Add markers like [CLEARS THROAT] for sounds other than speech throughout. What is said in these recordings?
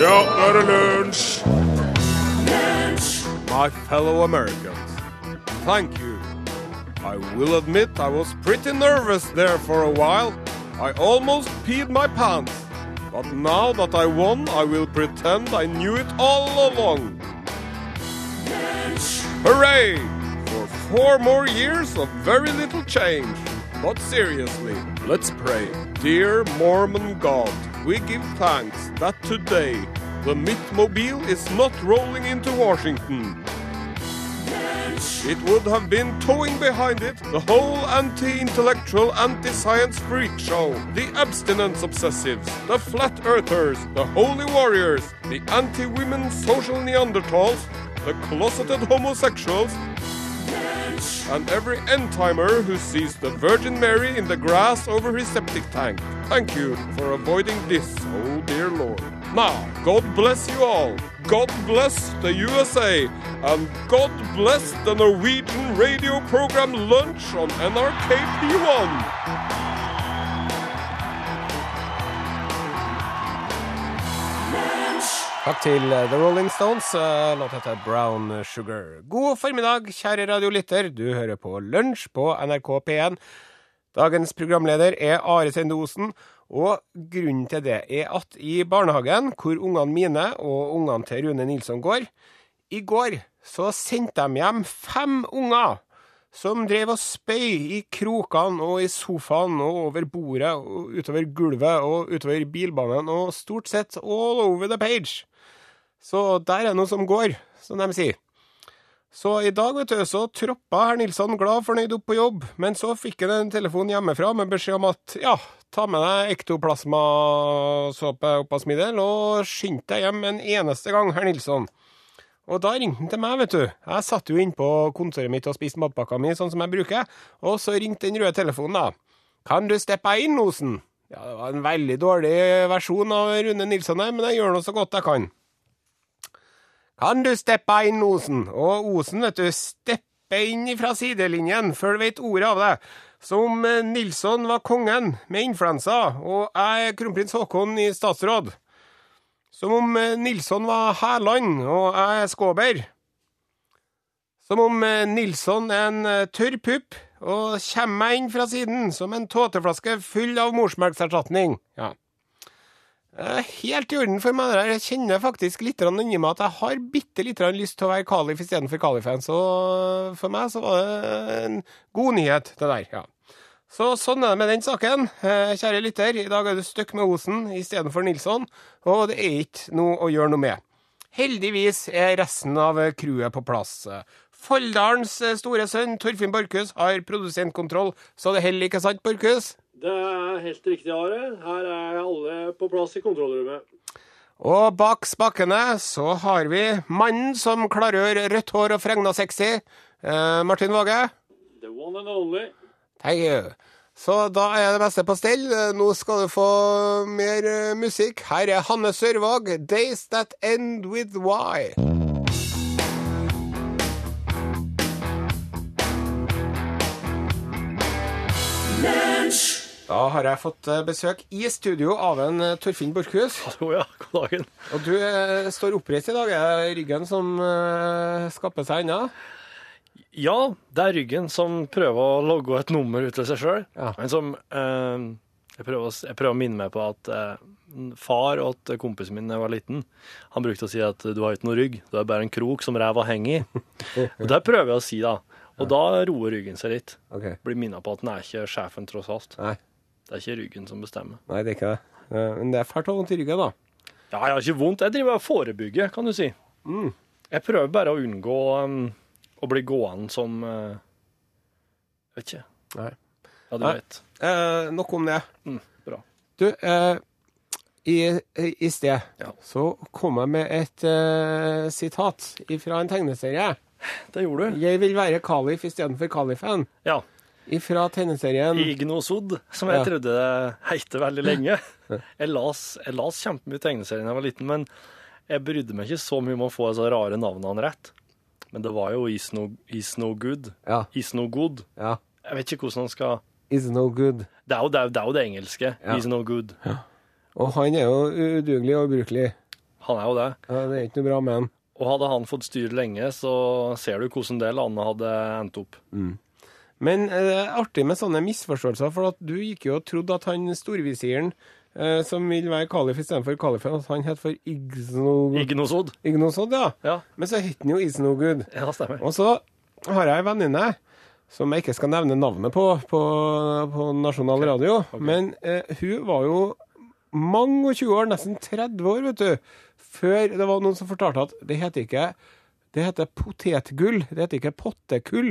Ja, nå er det! My fellow Americans, thank you. I will admit I was pretty nervous there for a while. I almost peed my pants. But now that I won, I will pretend I knew it all along. Hooray! For four more years of very little change. But seriously, let's pray. Dear Mormon God, we give thanks that today the Mythmobile is not rolling into Washington. It would have been towing behind it the whole anti-intellectual, anti-science freak show, the abstinence obsessives, the flat earthers, the holy warriors, the anti-women social Neanderthals, the closeted homosexuals, and every end-timer who sees the Virgin Mary in the grass over his septic tank. Thank you for avoiding this, oh dear Lord. Now, God bless you all. God bless the USA. And God bless the Norwegian radio program Lunch on NRK P1. Takk til eh, The Rolling Stones. eh, Låt heter Brown Sugar. God formiddag, kjære radiolytter. Du hører på Lunsj på NRK P1. Dagens programleder er Are Sende Osen, og grunnen til det er at i barnehagen, hvor ungene mine og ungene til Rune Nilsson går, i går så sendte de hjem fem unger som drev og spøy i krokene og i sofaen og over bordet og utover gulvet og utover bilbanen og stort sett all over the page. Så der er noe som går, som de sier. Så i dag, vet du, så troppa herr Nilsson glad fornøyd opp på jobb, men så fikk han en telefon hjemmefra med beskjed om at ja, ta med deg ektoplasmasåpe smiddel, og skynd deg hjem en eneste gang, herr Nilsson. Og da ringte han til meg, vet du. Jeg satt jo inne på kontoret mitt og spiste matpakka mi sånn som jeg bruker, og så ringte den røde telefonen, da. Kan du steppe inn, Osen? Ja, det var en veldig dårlig versjon av Rune Nilsson her, men jeg gjør nå så godt jeg kan. Kan du steppe inn, Osen? Og Osen, vet du, steppe inn fra sidelinjen før du vet ordet av det. Som eh, Nilsson var kongen med influensa, og jeg er kronprins Haakon i statsråd. Som om eh, Nilsson var Hærland, og jeg er Skåber. Som om eh, Nilsson er en tørr pupp, og kommer meg inn fra siden som en tåteflaske full av morsmelkserstatning. Ja. Helt i orden for meg. Jeg kjenner faktisk litt inni meg at jeg har bitte litt lyst til å være Kalif istedenfor Kalifan. Så for meg så var det en god nyhet, det der. ja. Så sånn er det med den saken. Eh, Kjære lytter, i dag er du stuck med Osen istedenfor Nilsson, og det er ikke noe å gjøre noe med. Heldigvis er resten av crewet på plass. Folldalens eh, store sønn Torfinn Borchhus har produsentkontroll, så det heller ikke sant, Borchhus? Det er helt riktig, Are. Her er alle på plass i kontrollrommet. Og bak spakene så har vi mannen som klargjør rødt hår og fregna sexy, eh, Martin Våge. The one and only. Thank you. Så da er det meste på stell. Nå skal du få mer eh, musikk. Her er Hanne Sørvåg, 'Days That End With Why'. Da har jeg fått eh, besøk i studio av en eh, Torfinn Borchhus. Hallo, ja. God dagen. Og du eh, står oppreist i dag. Er det ryggen som eh, skapper seg ennå? Ja, det er ryggen som prøver å logge et nummer ut til seg sjøl. Ja. Men som eh, jeg, prøver jeg prøver å minne meg på at eh, far og kompisen min da jeg var liten, han brukte å si at du har ikke noe rygg, du er bare en krok som ræva henger i. [LAUGHS] og det prøver jeg å si, da. Og da roer ryggen seg litt. Ok. Blir minna på at den er ikke sjefen, tross alt. Nei. Det er ikke ryggen som bestemmer. Nei, det er ikke det. Men det er fælt å ha vondt i ryggen, da. Ja, jeg har ikke vondt. Jeg driver og forebygger, kan du si. Mm. Jeg prøver bare å unngå um, å bli gående som uh, Vet ikke. Nei. Ja, du Nei. vet. Eh, nok om det. Mm, bra. Du, eh, i, i sted Ja. så kom jeg med et eh, sitat fra en tegneserie. Det gjorde du. Jeg vil være Kalif istedenfor Kalifen. Ja. Fra tegneserien Ignosod, som jeg Ja. trodde det heite veldig lenge. Jeg las, jeg las kjempemye tegneserier da jeg var liten, men jeg brydde meg ikke så mye om å få de rare navnene rett. Men det var jo Is No, is no Good. Ja. Is No Good. ja. Jeg vet ikke hvordan han skal Is no good. Det er jo det, er, det, er jo det engelske. Ja. Is No Good. Og han er jo udugelig og ubrukelig. Han er jo det. Ja, det er ikke noe bra med han. Og hadde han fått styre lenge, så ser du hvordan det landet hadde endt opp. Men eh, det er artig med sånne misforståelser, for at du gikk jo og trodde at han storvisiren, eh, som vil være kalif istedenfor kalifen, at han het for Igno... Ignosod. Ignosod, ja. Ja, Men så het han jo Isnogud. ja, stemmer. Og så har jeg en venninne som jeg ikke skal nevne navnet på på, på nasjonal radio, men eh, hun var jo mange og 20 år, nesten 30 år, vet du, før det var noen som fortalte at det heter ikke det heter potetgull, det heter ikke pottekull.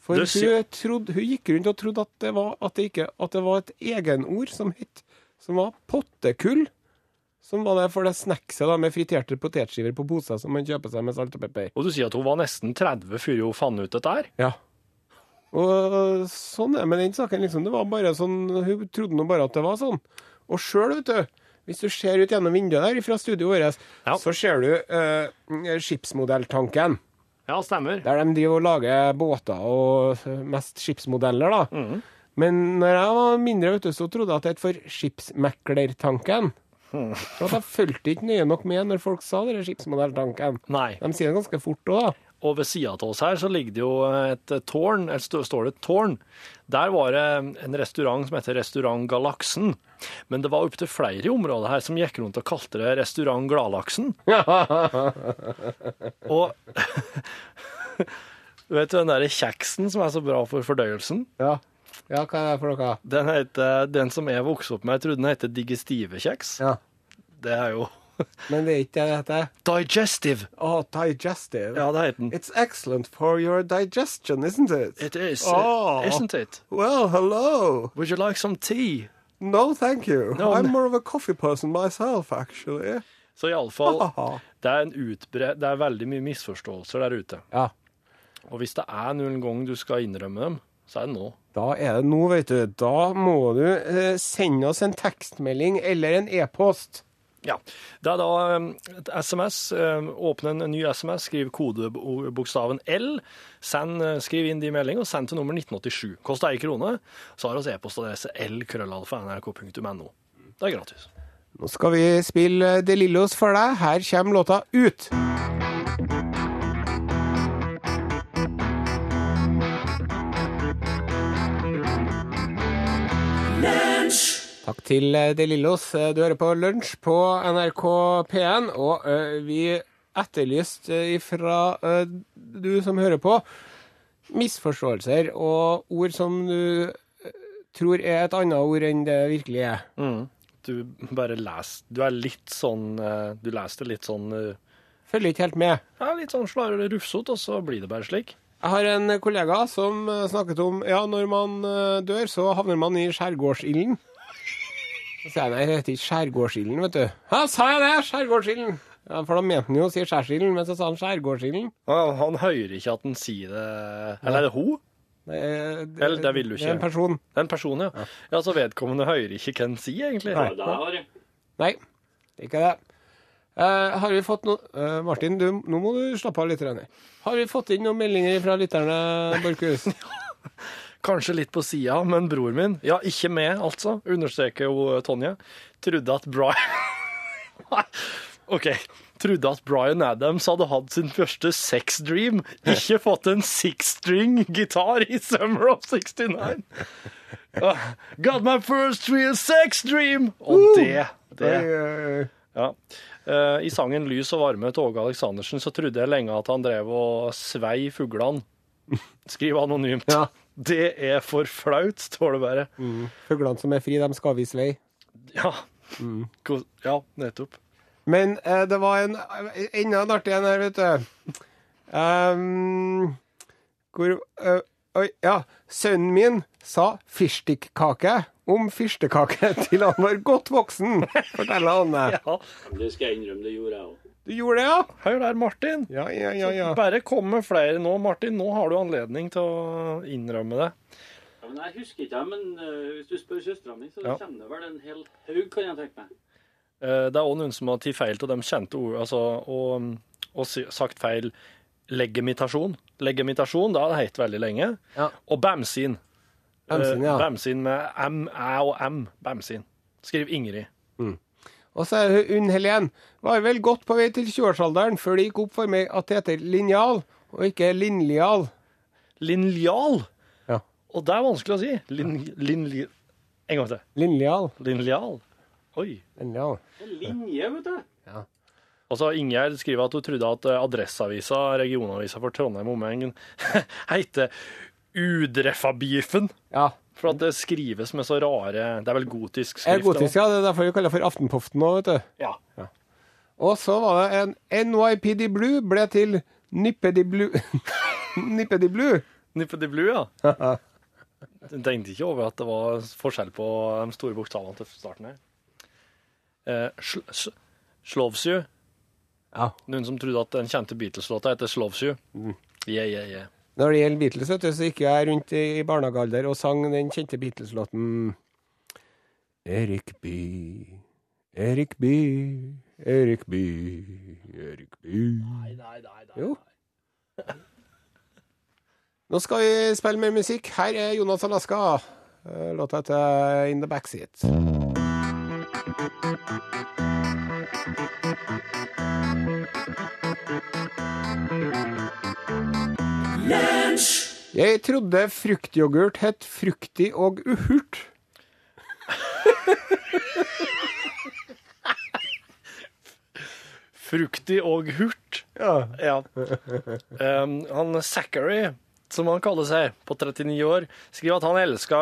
For hun, trodde, hun gikk rundt og trodde at det var, at det ikke, at det var et egenord som het som var pottekull. Som var det for det snackset da, med friterte potetskiver på poser som man kjøper seg med salt og pepper. Og du sier at hun var nesten 30 før hun fant ut dette her? Ja. Og sånn er det med den saken, liksom. Det var bare sånn, Hun trodde nå bare at det var sånn. Og sjøl, vet du, hvis du ser ut gjennom vinduet der fra studioet vårt, Ja. så ser du eh, skipsmodelltanken. Ja, stemmer. Der de driver og lager båter og mest skipsmodeller, da. Men når jeg var mindre, vet du, så trodde jeg at det het for skipsmeklertanken. Så at jeg fulgte ikke nøye nok med når folk sa det, skipsmodelltanken. Nei. De sier det ganske fort òg, da. Og ved sida av oss her så ligger det jo et tårn, eller står det et tårn. Der var det en restaurant som heter Restaurant Galaksen. Men det var opptil flere i området her som gikk rundt og kalte det Restaurant Gladlaksen. [LAUGHS] Og [LAUGHS] du vet den derre kjeksen som er så bra for fordøyelsen? Ja. ja, hva er det for noe? Den, heter, den som jeg vokste opp med, jeg trodde den heter digestive-kjeks. Ja. Det er jo Men det er ikke det det heter. digestive. Oh, digestive. Ja, det heter den. It's excellent for your digestion, isn't it? It is, Oh. isn't it? Well, hello. Would you like some tea? No, thank you. No, I'm more of a coffee person myself, actually. Så iallfall, det er en utbre det er veldig mye misforståelser der ute. Ja, Og hvis det er noen gang du skal innrømme dem, så er det nå. da er det nå, vet du. Da må du eh, sende oss en tekstmelding eller en e-post. Ja. Det er da um, et SMS. Um, åpne en ny SMS, skriv kodebokstaven L. Send, uh, skriv inn de meldingene, og send til nummer 1987. Koster ei krone. Så har vi e-postadresse lkrøllalfa.nrk.no. Det er gratis. Nå skal vi spille De Lillos for deg. Her kommer låta Ut. Takk til eh, De Lillos. Eh, Du hører på Lunsj på NRK P1, og eh, vi etterlyste ifra du som hører på, misforståelser og ord som du tror er et annet ord enn det virkelig er. Du bare leser Du er litt sånn Du leser det litt sånn Følger ikke helt med. ja, Litt sånn slarvete rufsete, og så blir det bare slik. Jeg har en kollega som snakket om ja, når man dør, så havner man i skjærgårdsilden. Så sier jeg nei, det heter ikke skjærgårdsilden, vet du. Ja, sa jeg det? Skjærgårdsilden. Ja, for da mente han jo å si skjærsilden, men så sa han skjærgårdsilden. Han, han hører ikke at han sier det Eller er det hun? Det, er- det, Eller, det vil du ikke. Det er en person. Det er en person, ja. Ja, Så vedkommende hører ikke hva han sier, egentlig. Nei. Nei, det er ikke det. Uh, har vi fått noe uh, Martin, du, nå må du slappe av litt. Rene. Har vi fått inn noen meldinger fra lytterne, Borchhus? [LAUGHS] Kanskje litt på sida, men bror min, ja, ikke med, altså, understreker jo Tonje, trodde at Brian [LAUGHS] OK. Trodde at Bryan Adams hadde hatt sin første sex dream, ikke [LAUGHS] fått en six-string gitar i Summer of 69. Ah, got my first real sex dream! Og det, det Eh, Ja. Eh, I sangen 'Lys og varme' til Åge Aleksandersen så trodde jeg lenge at han drev og svei fuglene. [LAUGHS] Skriv anonymt. Ja. Det er for flaut, står det bare. Fuglene som er fri, de skal vise vei. Ja. Mm. ja, nettopp. Men eh, det var en enda en artig en her, vet du. Um, hvor uh, Oi, ja. Sønnen min sa fyrstikkake om fyrstekake [LAUGHS] til han var godt voksen, forteller Anne. [LAUGHS] Ja. Det skal jeg innrømme, det gjorde jeg òg. Du gjorde det, ja? Hør der, Martin. Ja, ja, ja. ja. Bare kom med flere nå, Martin. Nå har du anledning til å innrømme det. Ja, men jeg husker ikke, men uh, hvis du spør søstera mi, så Ja. kommer det vel en hel haug, kan jeg tenke meg. Uh, Det er òg noen som har tatt feil til de kjente ord, altså, og, og sagt feil legemitasjon. Legemitasjon, det har det hett veldig lenge. Ja. Og bamsin. Bamsin, ja. Eh, Bamsin med M, æ og M. Bamsin. Skriv Ingrid. Og så er det Unn Helen. Var vel godt på vei til 20-årsalderen før det gikk opp for meg at det heter linjal, og ikke linlial. Linjal. Ja. Og det er vanskelig å si. Lin, lin, en gang til. Linlial. Linlial. Oi. Linjal. Det linje, vet du. Og så Ingjerd skriver at hun trodde at eh, Adresseavisa, regionavisa for Trondheim og omegn, [LAUGHS] heter Udreffabiffen. Ja. For at det skrives med så rare Det er vel gotisk skrift? Er gotisk, ja. Det er derfor vi kaller det for Aftenpoften nå, vet du. Ja. Og så var det en NYPD Blue ble til Nippedi Blue. [LAUGHS] Nippedi Blue. Nippedi Blue, [LAUGHS] ja. Jeg tenkte ikke over at det var forskjell på de store bokstavene til starten her. Eh, sl sl Sloves you. Ja. Noen som trodde at den kjente Beatles-låta heter Slovsju. Mm. Yeah, yeah, yeah. Når det gjelder Beatles, vet du, så gikk jeg rundt i barnehagealder og sang den kjente Beatles-låten Erik Bye, Erik Bye, Erik Bye, Erik Bye. Nei, nei, nei. nei. Jo. Nå skal vi spille mer musikk. Her er Jonas Alaska. Eh, Låta heter In the Backseat. Jeg trodde fruktyoghurt het fruktig og uhurt. Fruktig og hurt. Ja. Ja. Um, han Zachary, som han kaller seg, på 39 år, skriver at han elska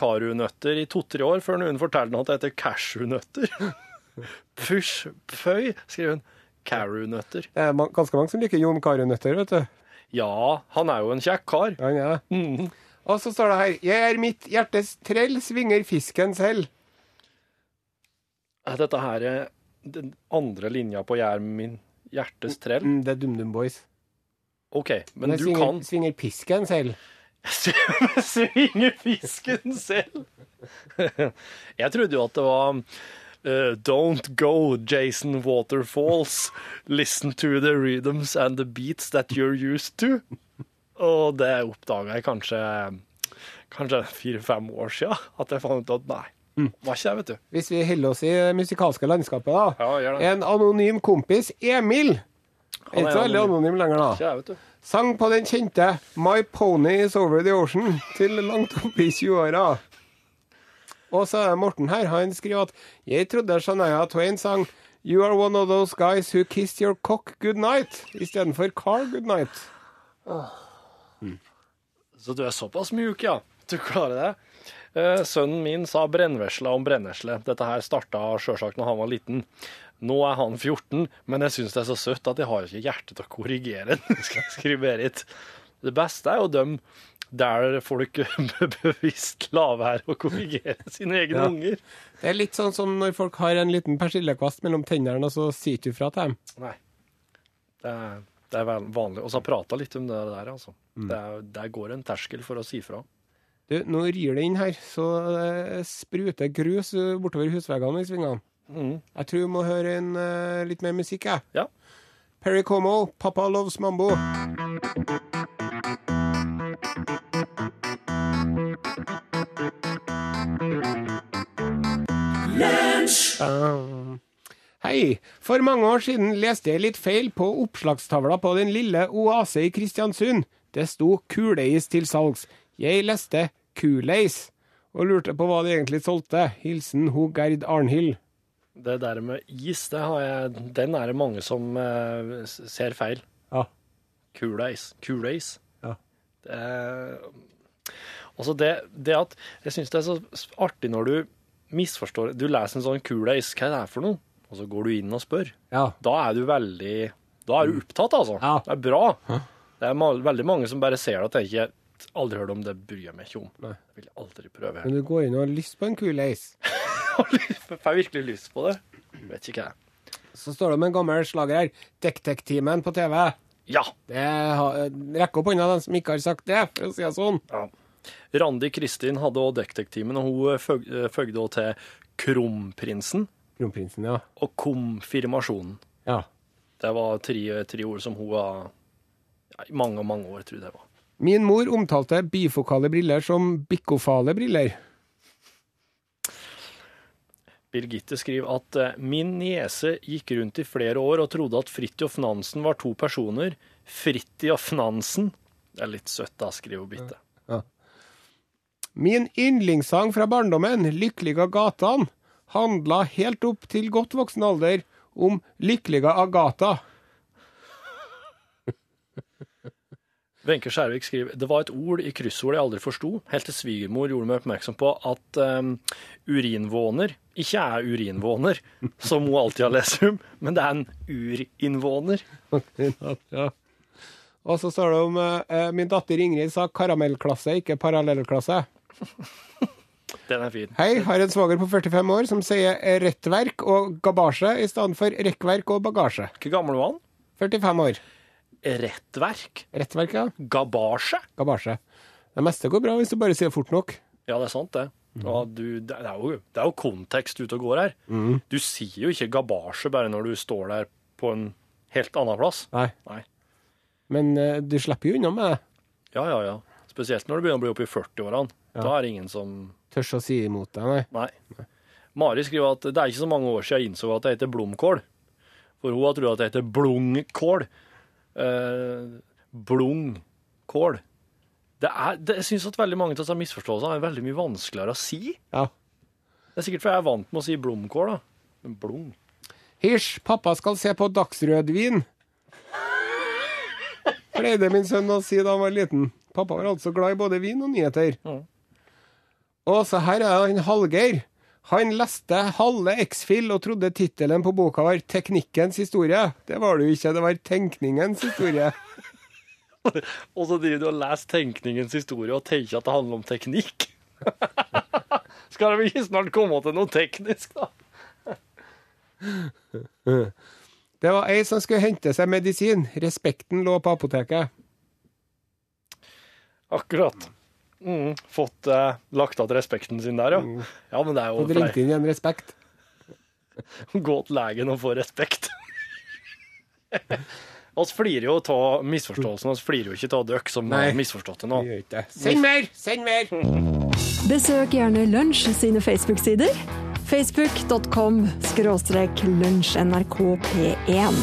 karunøtter i to-tre år, før noen fortalte han at det heter cashewnøtter. [LAUGHS] Push, pøy, skriver hun. Karunøtter. Det er ganske mange som liker Jon Carew-nøtter, vet du. Ja, han er jo en kjekk kar. Ja, han er det. Mhm. Og så står det her Jeg er mitt hjertes trell, svinger fisken selv. Er Dette her er den andre linja på 'Jeg er min hjertes trell. Mm, det er DumDum Boys. OK, men men du svinger, kan svinger pisken selv. [LAUGHS] svinger fisken selv. [LAUGHS] Jeg trodde jo at det var eh, Don't go, Jason Waterfalls. Listen to the rhythms and the beats that you're used to. Og det oppdaga jeg kanskje Kanskje fire-fem år siden. At jeg fant ut at nei, var ikke det, vet du. Hvis vi holder oss i det musikalske landskapet, da. Ja. En anonym kompis, Emil, Han er ikke så veldig anonym. anonym lenger, da. Ikke det, vet du. Sang på den kjente My Pony Is Over The Ocean til langt opp i 20-åra. Og så er Morten her. Han skriver at jeg trodde Shania Twain sang You are one of those guys who kissed your cock good night istedenfor car good night. Så du er såpass mjuk, ja. Du klarer det. Eh, sønnen min sa brennvesla om brennesle. Dette her starta sjølsagt når han var liten. Nå er han 14, men jeg syns det er så søtt at jeg har ikke hjerte til å korrigere den, [LAUGHS] skal jeg skrive Berit. Det beste er jo dem der folk [LAUGHS] bevisst lar være å korrigere sine egne Ja. unger. Det er litt sånn som når folk har en liten persillekvast mellom tennene, og så sier du fra til dem. Nei. Det er, det er vanlig. Og så har jeg prata litt om det der, altså. Det er, der går en terskel for å si fra. Du, nå rir det inn her, så det spruter grus eh, bortover husveggene i svingene. Mm. Jeg tror vi må høre en, eh, litt mer musikk, jeg. Ja. Perry Como, 'Papa Loves Mambo'. Um, Hei. For mange år siden leste jeg litt feil på oppslagstavla på den lille oase i Kristiansund. Det sto kuleis til salgs. Jeg leste kuleis, og lurte på hva de egentlig solgte. Hilsen ho Gerd Arnhild. Det der med is, det har jeg, den er det mange som eh, ser feil. Ja. Kuleis. Kuleis. Ja. Det det, det at Jeg syns det er så artig når du misforstår Du leser en sånn kuleis, hva er det her for noe? Og så går du inn og spør. Ja. Da er du veldig Da er du opptatt, altså. Ja. Det er bra. Det er ma veldig mange som bare ser det og tenker Aldri hørt om det, bryr jeg meg ikke om. Nei. Jeg vil aldri prøve. Men du går inn og har lyst på en kuleis. [LAUGHS] Jeg får virkelig lyst på det. Vet ikke jeg. Så står det om en gammel slager her. Dekk-dekk-timen på TV. Ja. Det har- Rekk opp hånda den som ikke har sagt det, for å si det sånn. Ja. Randi Kristin hadde også Dekk-Dekk-timen, og hun føg- eh, føgde òg til Kronprinsen Kronprinsen, ja. og Konfirmasjonen. ja. Det var tre, tre ord som hun har ja, i mange, mange år, tror jeg det var. Min mor omtalte bifokale briller som bikofale briller. Birgitte skriver at eh, min niese gikk rundt i flere år og trodde at Fridtjof Nansen var to personer. Fridtjof Nansen. Det er litt søtt, da, skriver Bitte. Min yndlingssang fra barndommen, 'Lykkeliga gatan', handla helt opp til godt voksen alder om 'Lykkeliga Agatha. [LAUGHS] Wenche Skjærvik skriver det var et ord i kryssord jeg aldri forsto, helt til svigermor gjorde meg oppmerksom på at um, urinvåner ikke er urinvåner, [LAUGHS] som hun alltid har lest om, men det er en urinnvåner. [LAUGHS] ja. Og så står det om uh, min datter Ingrid sa karamellklasse, ikke parallellklasse. [LAUGHS] Den er fin. Hei, har en svoger på 45 år som sier rettverk og gabasje i stedet for rekkverk og bagasje. Hvor gammel var han? 45 år. Rettverk? Rettverk, ja. Gabasje? Gabasje. Det meste går bra hvis du bare sier fort nok. Ja, det er sant, det. Og du, det, er jo, det er jo kontekst ute og går her. Du sier jo ikke gabasje bare når du står der på en helt annen plass. Nei. Nei. Men uh, du slipper jo unna med det. Ja, ja, ja. Spesielt når du begynner å bli oppe i 40-årene. Ja. Da er det ingen som Tørs å si imot deg, nei. Nei. Mari skriver at det er ikke så mange år siden jeg innså at det heter blomkål. For hun har trodd at det heter blungkål. Eh, blungkål. Det er, det, jeg syns at veldig mange av disse misforståelsene er veldig mye vanskeligere å si. Ja. Det er sikkert fordi jeg er vant med å si blomkål, da. Men blung Hysj, pappa skal se på dagsrødvin. Pleide min sønn å si da han var liten. Pappa var altså glad i både vin og nyheter. Mm. Og så her er han Hallgeir. Han leste halve X-Fill og trodde tittelen på boka var 'Teknikkens historie'. Det var det jo ikke, det var 'Tenkningens historie'. [LAUGHS] Og så driver du og leser tenkningens historie og tenker at det handler om teknikk. [LAUGHS] Skal vi ikke snart komme til noe teknisk, da? [LAUGHS] Det var ei som skulle hente seg medisin. Respekten lå på apoteket. Akkurat. Mm, fått eh, lagt att respekten sin der, ja. Ja, men det er jo Fått ringt inn igjen respekt. [LAUGHS] Gå til legen og få respekt. [LAUGHS] oss flirer jo av misforståelsen, oss flirer jo ikke av dere som Nei. har misforstått det nå. Det. Send mer! Send mer! [LAUGHS] Besøk gjerne Lunsj sine Facebook-sider. Facebook.com skråstrek lunsjnrkp1.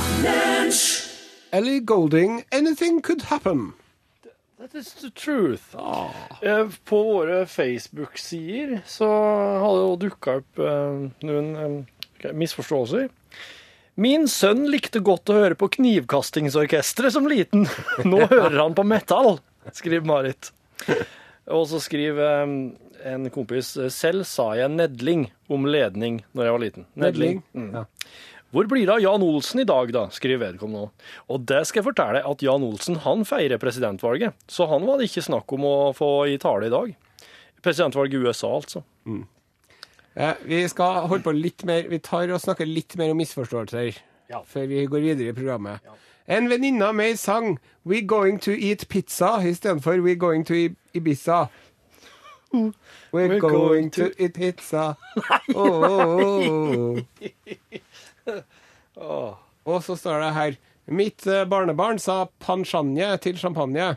Ellie Golding, anything could happen. That is the truth. Ah. På våre Facebook-sider så har det jo dukka opp eh, noen eh, misforståelser. Min sønn likte godt å høre på Knivkastingsorkesteret som liten. [LAUGHS] Nå hører han på metall, skriver Marit. Og så skriver en kompis selv sa jeg nedling om ledning når jeg var liten. Nedling. Mm. Ja. Hvor blir det av Jan Olsen i dag, da, skriver vedkommende òg. Og det skal jeg fortelle at Jan Olsen han feirer presidentvalget, så han var det ikke snakk om å få i tale i dag. Presidentvalget i USA, altså. Eh, vi skal holde på litt mer Vi tar og snakker litt mer om misforståelser Ja. før vi går videre i programmet. En venninne av meg sang 'We going to eat pizza' istedenfor 'We going to Ibiza'. [LAUGHS] We're, We're going, going to, eat pizza. [LAUGHS] Oh, oh, oh. [LAUGHS] [LAUGHS] Og så står det her Mitt eh, barnebarn sa panchanje til champagne.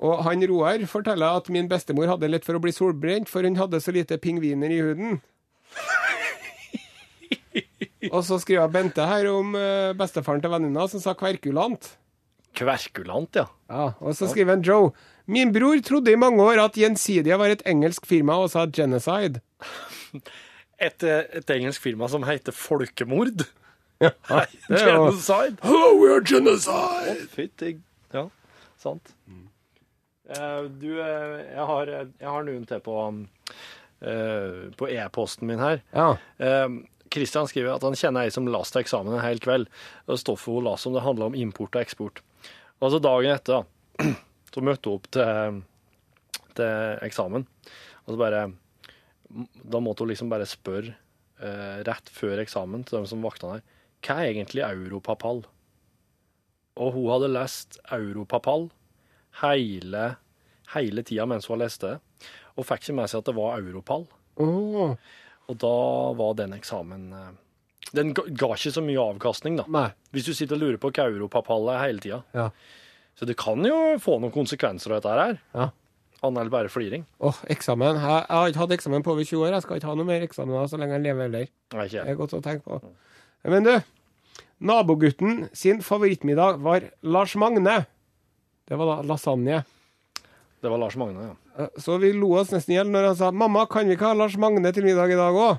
Og han Roar forteller at min bestemor hadde lett for å bli solbrent, for hun hadde så lite pingviner i huden. [LAUGHS] Og så skriver Bente her om eh, bestefaren til venninna som sa kverkulant. Kverkulant, ja. Ja, og så skriver han Joe Min bror trodde i mange år at Gjensidige var et engelsk firma og sa genocide. [LAUGHS] Et, eh, et engelsk firma som heter Folkemord. Ja, [LAUGHS] Nei, genocide. Oh, we are genocide! Fytti Ja, sant. Eh, du, uh, jeg har, jeg har noen til på, uh, på e-posten min her. Ja. Eh, Kristian skriver at han kjenner ei som las til eksamen en hel kveld. og Stoffet hun las om det handla om import og eksport. Og så dagen etter, [CLEARS THROAT] så møtte hun opp til, til eksamen. Og så bare Da måtte hun liksom bare spørre eh, rett før eksamen til dem som vakta der, hva er egentlig europapall? Og hun hadde lest europapall hele, hele tida mens hun hadde lest det, og fikk ikke med seg at det var europall. Oh. Og da var den eksamen eh, Den ga, ga ikke så mye avkastning, da. Nei. Hvis du sitter og lurer på hva europapall er hele tida. Ja. Så det kan jo få noen konsekvenser av dette her. Ja. Annet eller bare fliring? Åh, eksamen. Jeg, jeg har ikke hatt eksamen på over 20 år. Jeg skal ikke ha noe mer eksamener så lenge jeg lever heller. Nei, ikke Det er godt å tenke på. Men du, nabogutten sin favorittmiddag var Lars Magne. Det var da lasagne. Det var Lars Magne, ja. Eh, Så vi lo oss nesten i hjel når han sa 'Mamma, kan vi ikke ha Lars Magne til middag i dag òg?'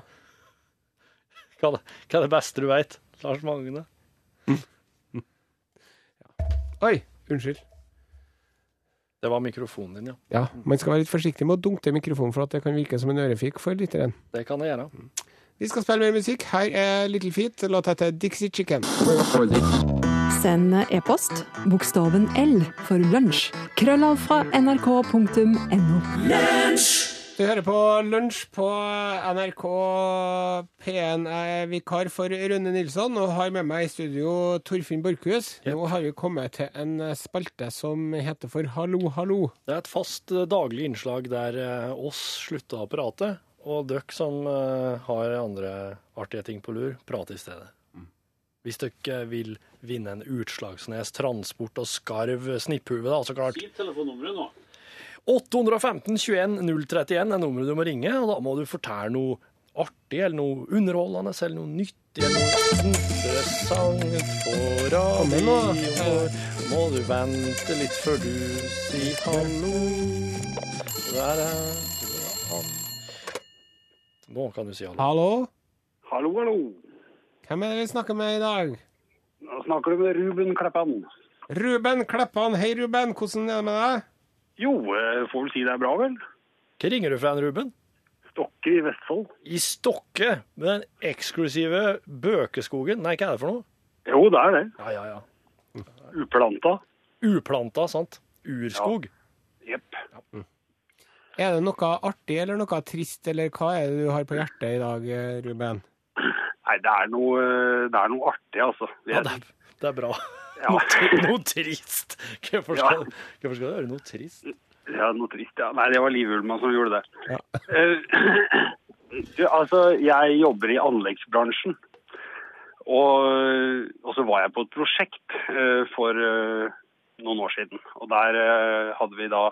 Hva, hva er det beste du veit? Lars Magne? [LAUGHS] Oi, unnskyld. Det var mikrofonen din, ja. Ja, man skal være litt forsiktig med å dunke til mikrofonen, for at det kan virke som en ørefik for lytteren. Det kan jeg gjøre. Vi skal spille mer musikk. Her er Little Feet. Låta heter Dixie Chicken. Send e-post bokstaven L for lunsj. Krøllav fra nrk.no. Du hører på Lunsj på NRK P1. Jeg er vikar for Rønne Nilsson og har med meg i studio Torfinn Borchhus. Nå har vi kommet til en spalte som heter for Hallo, hallo. Det er et fast eh, daglig innslag der eh, oss slutter å prate, og dere som eh, har andre artige ting på lur, prater i stedet. Hvis dere vil vinne en Utslagsnes transport og skarv snipphue, da, så klart. Si telefonnummeret nå. 815 21 031 er nummeret du må ringe, og da må du fortelle noe artig, eller noe underholdende, eller noe nyttig, eller noe interessant på radioen. Må du vente litt før du sier hallo. Der er han. Nå kan du si hallo. Hallo? Hallo, hallo. Hvem er det vi snakker med i dag? Nå snakker du med Ruben Kleppan. Ruben Kleppan. Hei, Ruben. Hvordan er det med deg? Jo, eh, får vel si det er bra, vel? Hva ringer du fra, Ruben? Stokke i Vestfold. I Stokke, med den eksklusive Bøkeskogen. Nei, hva er det for noe? Jo, det er det. Ja, ja, ja. Uplanta. Uplanta, sant? Urskog. Jepp. Er det noe artig eller noe trist, eller hva er det du har på hjertet i dag, Ruben? Nei, det er noe, eh, det er noe artig, altså. Ja, er- det er, det er bra. Ja. Noe, noe trist. Hvorfor skal, Ja. hvorfor skal det være noe trist? Ja, noe trist, ja. Nei, det var Liv Ullmann som gjorde det. Ja. [CLEARS THROAT] Uh, altså, jeg jobber i anleggsbransjen. Og, og så var jeg på et prosjekt uh, for uh, noen år siden. Og der hadde vi da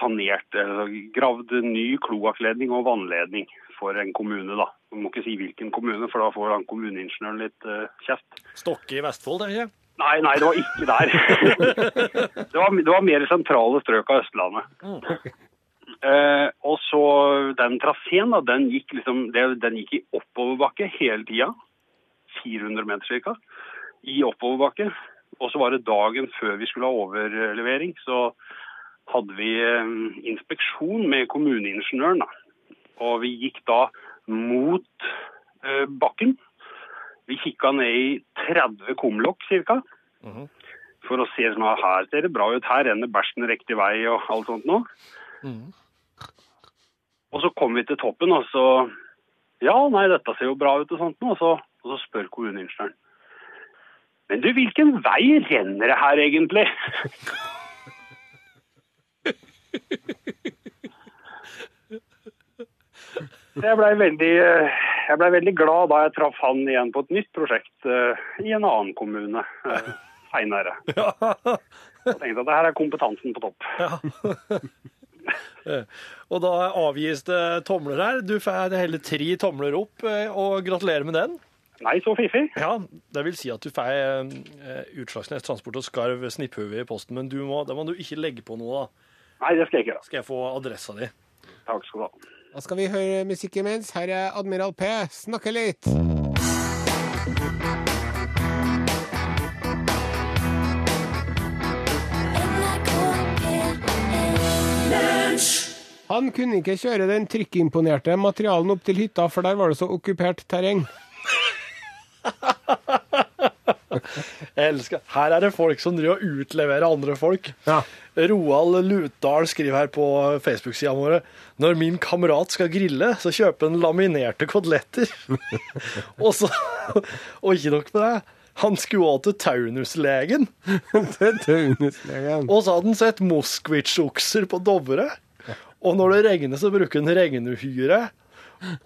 sanert, eller gravd ny kloakkledning og vannledning for en kommune, da. Jeg må ikke si hvilken kommune, for da får han kommuneingeniøren litt kjeft. Stokke i Vestfold, det er ikke? Nei, nei, det var ikke der. [LAUGHS] det, var, det var mer sentrale strøk av Østlandet. Eh, og så den traseen, da, den gikk liksom, det, den gikk i oppoverbakke hele tida. 400 meter ca. I oppoverbakke. Og så var det dagen før vi skulle ha overlevering, så hadde vi eh, inspeksjon med kommuneingeniøren. Da. Og vi gikk da mot eh, bakken. Vi kikka ned i 30 kumlokk ca. For å se sånn, her ser det bra ut, her renner bæsjen riktig vei og alt sånt noe. Og så kom vi til toppen, og så Ja, nei, dette ser jo bra ut og sånt noe. Og så, og så spør kommuneingeniøren. Men du, hvilken vei renner det her egentlig? [LAUGHS] Så Jeg blei veldig, eh, ble veldig glad da jeg traff han igjen på et nytt prosjekt eh, i en annen kommune uh, seinere. [LAUGHS] Jeg tenkte at det her er kompetansen på topp. Og da avgis det tomler her. Du får hele tre tomler opp, eh, og gratulerer med den. Nei, så fiffig. Ja, det vil si at du får eh, Utslagsnes Transport og Skarv snipphue i posten, men du må, da må du ikke legge på noe, da. Nei, det skal jeg ikke gjøre. Skal jeg få adressa di? Takk skal du ha. Da skal vi høre musikk imens. Her er Admiral P. Snakke litt. Han kunne ikke kjøre den trykkimponerte materialen opp til hytta, for der var det så okkupert terreng. Jeg elsker Her er det folk som driver og utleverer andre folk. Ja. Roald Lutdal skriver her på Facebook-sida våre Når min kamerat skal grille, så kjøper han laminerte koteletter. [LAUGHS] og, så, [LAUGHS] og ikke nok med det. Han skulle òg til Taunuslegen, [LAUGHS] Det er Taunuslegen. og så hadde han sett Moskvitsj-okser på Dovre. Og når det regner, så bruker han regnuhyre.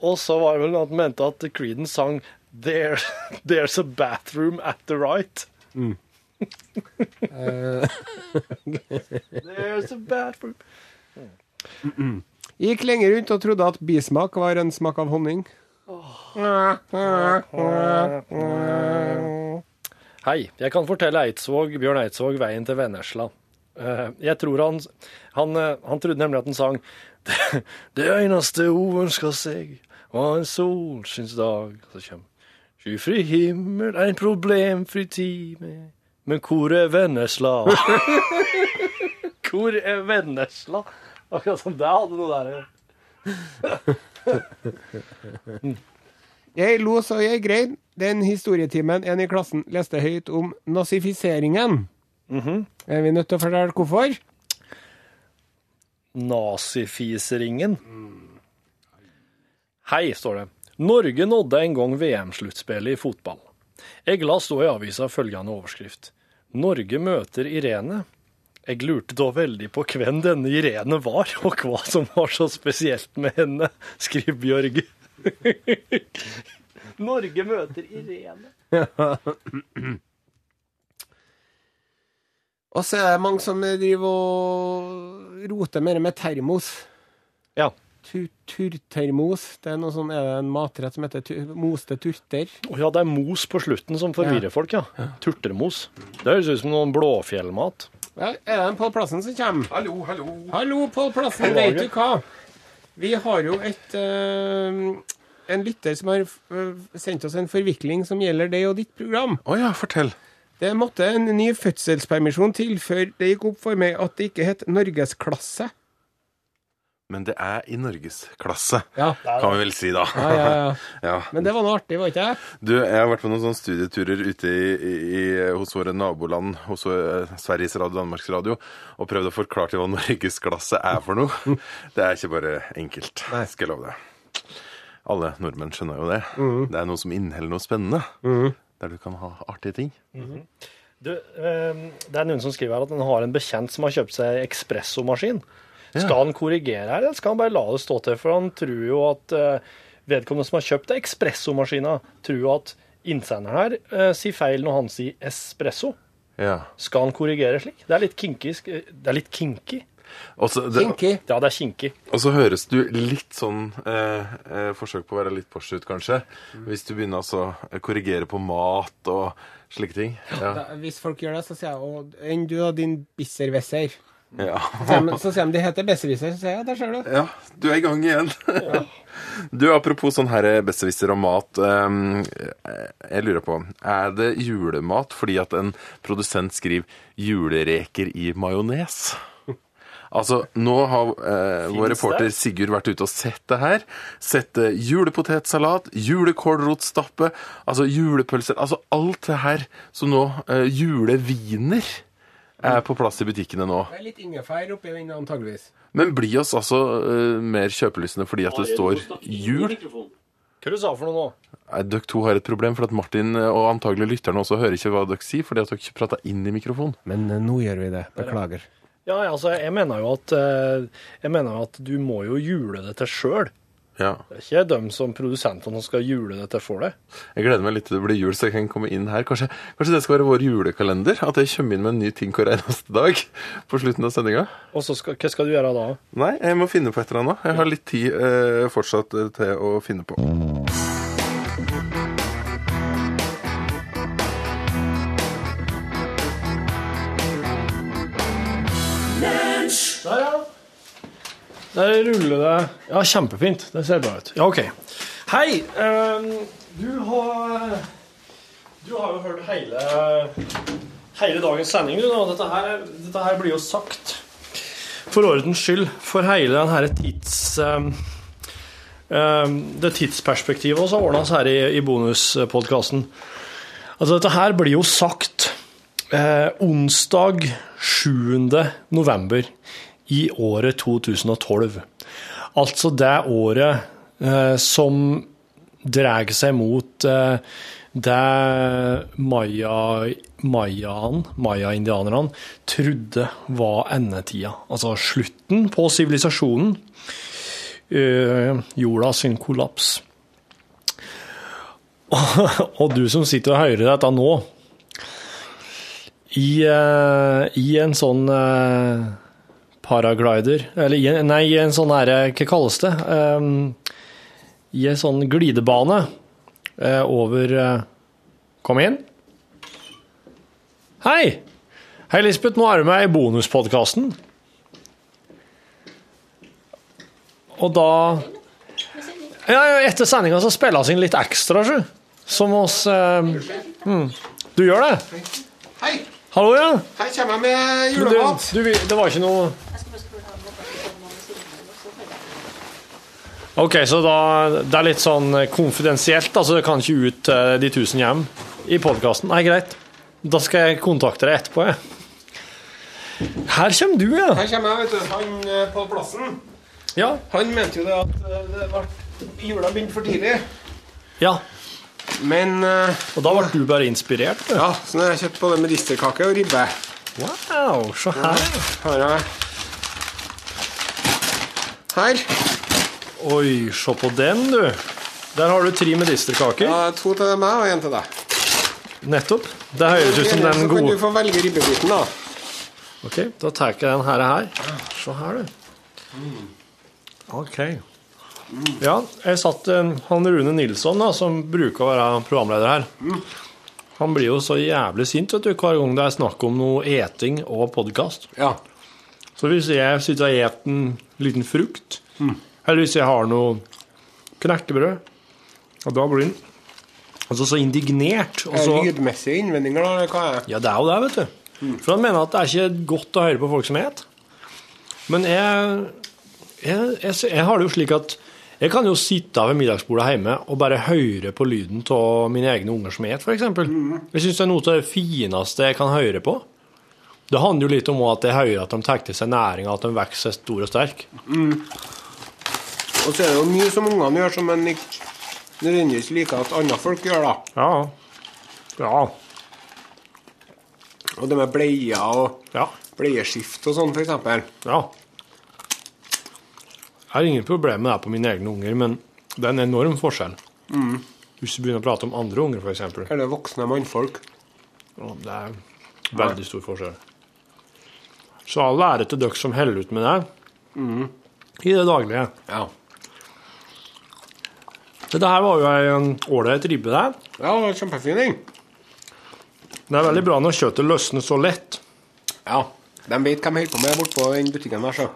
Og så var det vel at han mente at Creedence sang There, There's a bathroom at the right. There's a bathroom Gikk lenge rundt og trodde at bismak var en smak av honning. Hei, jeg kan fortelle Eidsvåg, Bjørn Eidsvåg veien til Vennesla. Eh, Jeg tror han, han, eh, han trodde nemlig at han sang Det, det eneste hun ønska seg, var en solskinnsdag. Så kommer Skyfri himmel, en problemfri time. Men hvor er Vennesla? [LAUGHS] hvor er Vennesla? Akkurat som det hadde noe der. [LAUGHS] Jeg lo så jeg grein. Den historietimen en i klassen leste høyt om nazifiseringen. Er vi nødt til å fortelle hvorfor? Nazifiseringen. Hei, står det. Norge nådde en gang VM-sluttspillet i fotball. Jeg la stå i avisa følgende overskrift. Norge møter Irene. Jeg lurte da veldig på hvem denne Irene var, og hva som var så spesielt med henne, skriver Bjørg. [LAUGHS] Norge møter Irene. Og så er det mange som driver og roter mer med termos. Ja. Tu- Turtermos. Det er noe sånn, er det en matrett som heter tu- moste turter? Å ja, det er mos på slutten som forvirrer folk, ja. Turtermos. Det høres ut som noen blåfjellmat. Ja, er det en Pål Plassen som kommer? Hallo, hallo. Hallo, Pål Plassen. Vet du hva? Vi har jo et eh, En lytter som har eh, sendt oss en forvikling som gjelder deg og ditt program. Å ja, fortell. Det måtte en ny fødselspermisjon til før det gikk opp for meg at det ikke het norgesklasse. Men det er i norgesklasse, Ja. kan vi vel si da. Ja, ja, ja. [LAUGHS] Ja. Men det var noe artig, var ikke det? Du, jeg har vært på noen sånne studieturer ute i, i, i, hos våre naboland, hos eh, Sveriges Radio, Danmarks Radio, og prøvd å forklare til hva [LAUGHS] norgesklasse er for noe. [LAUGHS] Det er ikke bare enkelt, skal jeg love deg. Alle nordmenn skjønner jo det. Det er noe som inneholder noe spennende, der du kan ha artige ting. Du, eh, det er noen som skriver her at den har en bekjent som har kjøpt seg ekspressomaskin. Skal han korrigere her, eller skal han bare la det stå til? For han tror jo at eh, vedkommende som har kjøpt ekspressomaskina, tror jo at innsenderen her eh, sier feil når han sier espresso. Ja. Skal han korrigere slik? Det er litt kinky. Det er litt kinky. Også, det, Kinky. Ja, det er kinky. og så høres du litt sånn eh, eh, Forsøk på å være litt Porsche ut, kanskje. Hvis du begynner altså å korrigere på mat og slike ting. Ja. Da, hvis folk gjør det, så sier jeg å, enn du og din bisserwesser. Ja. Så sier de- de heter besserwisser, så sier jeg ja, der ser du. Ja, du er i gang igjen. [LAUGHS] Du, apropos sånn her besserwisser og mat. ehm, Jeg lurer på, er det julemat fordi at en produsent skriver 'julereker i majones'? [LAUGHS] Altså, nå har eh, vår reporter? Sigurd vært ute og sett det her. Sett eh, julepotetsalat, julekålrotstappe, altså julepølser Altså alt det her som nå eh, Juleviner er på plass i butikkene nå. Det er litt ingefær oppi den, antageligvis. Men blir oss altså uh, mer kjøpelystne fordi at det står jul? Hva du sa for noe nå? Nei, Dere to har et problem, for at Martin eh, og antagelig lytterne også hører ikke hva dere sier, fordi at dere ikke prater inn i mikrofonen. Men uh, nå gjør vi det. Beklager. Ja, altså, jeg mener jo at, uh, jeg mener jo at du må jo jule det til sjøl. Ja. Det er ikke dem som produsentene som skal jule det til for deg. Jeg gleder meg litt til det blir jul, så jeg kan komme inn her. Kanskje, kanskje det skal være vår julekalender? At jeg kommer inn med en ny ting hver eneste dag på slutten av sendinga? Og så skal, hva skal du gjøre da? Nei, jeg må finne på et eller annet. Jeg har litt tid eh, fortsatt eh, til å finne på. Der, ja. Der ruller det Ja, kjempefint. Det ser bra ut. Ja, OK. Hei. ehm, du har Du har jo hørt hele, hele dagens sending, du. Dette her, dette her blir jo sagt for ordens skyld for hele den herre tids... ehm, ehm, det tidsperspektivet også har ordna seg her i, i bonuspodkasten. Altså, dette her blir jo sagt eh, onsdag 7. november i året 2012. Altså det året eh, som drar seg mot eh, det maya, mayaen, maya-indianerne trodde var endetida. Altså slutten på sivilisasjonen. Eh, jorda sin kollaps. [LAUGHS] Og du som sitter og hører dette nå, i, eh, i en sånn eh, paraglider, eller nei, i en sånn her, hva kalles det? Um, I en sånn glidebane uh, over uh, Kom inn. Hei! Hei, Lisbeth, nå er du med i bonuspodkasten. Og da Ja, ja, etter sendinga så spilles inn litt ekstra, sjø. Som oss eh, mm. Du gjør det? Hei, Hallo, ja? her kommer jeg med julemat. du, du, det var ikke noe Ok, så da det er litt sånn konfidensielt, altså det kan ikke ut til de tusen hjem i podkasten. Nei, greit. Da skal jeg kontakte deg etterpå, jeg. Her kommer du, ja. Her kommer jeg, vet du. Han eh, på plassen. Ja. Han mente jo det at eh, det ble jula begynte for tidlig. ja. Men eh, Og da ble du bare inspirert. du. ja, så nå har jeg kjøpt både medisterkake og ribbe. Wow, se her. Har jeg Her. Oi, se på den, du. Der har du tre medisterkaker. Ja, to til meg og én til deg. Nettopp. Det høres ut som den den så kan gode du få velge ribbebiten, da. Ok, da tar jeg den her. her. Se her, du. Ok. Ja, jeg satt eh, han Rune Nilsson, da, som bruker å være programleder her. Han blir jo så jævlig sint vet du, hver gang det er snakk om noe eting og podkast. Ja. Så hvis jeg sitter og spiser en liten frukt, eller hvis jeg har noe knekkebrød, og da blir han altså så indignert. Og så, Lydmessige innvendinger, da? eller hva er det? ja, det er jo det, vet du. For han mener at det er ikke godt å høre på folk som et. Men jeg, jeg, jeg, jeg har det jo slik at jeg kan jo sitte ved middagsbordet hjemme og bare høre på lyden av mine egne unger som et, f.eks. Jeg syns det er noe av det fineste jeg kan høre på. Det handler jo litt om at jeg hører at de tar til seg næring, at de vokser stor og sterk. Og så er det jo mye som ungene gjør som en nødvendigvis liker at andre folk gjør, da. Ja. Ja. Og det med bleier og Ja. bleieskift og sånn, eksempel. ja. Jeg har ingen problem med det på mine egne unger, men det er en enorm forskjell. Hvis du begynner å prate om andre unger, f.eks. Eller voksne mannfolk. Det er veldig stor forskjell. Så all ære til dere som holder ut med det i det daglige. Ja. Så det her var jo en ålreit ribbe der. Ja, det var kjempefin. Det er veldig bra når kjøttet løsner så lett. Ja. De vet hva de holder på med bortpå den butikken der, så.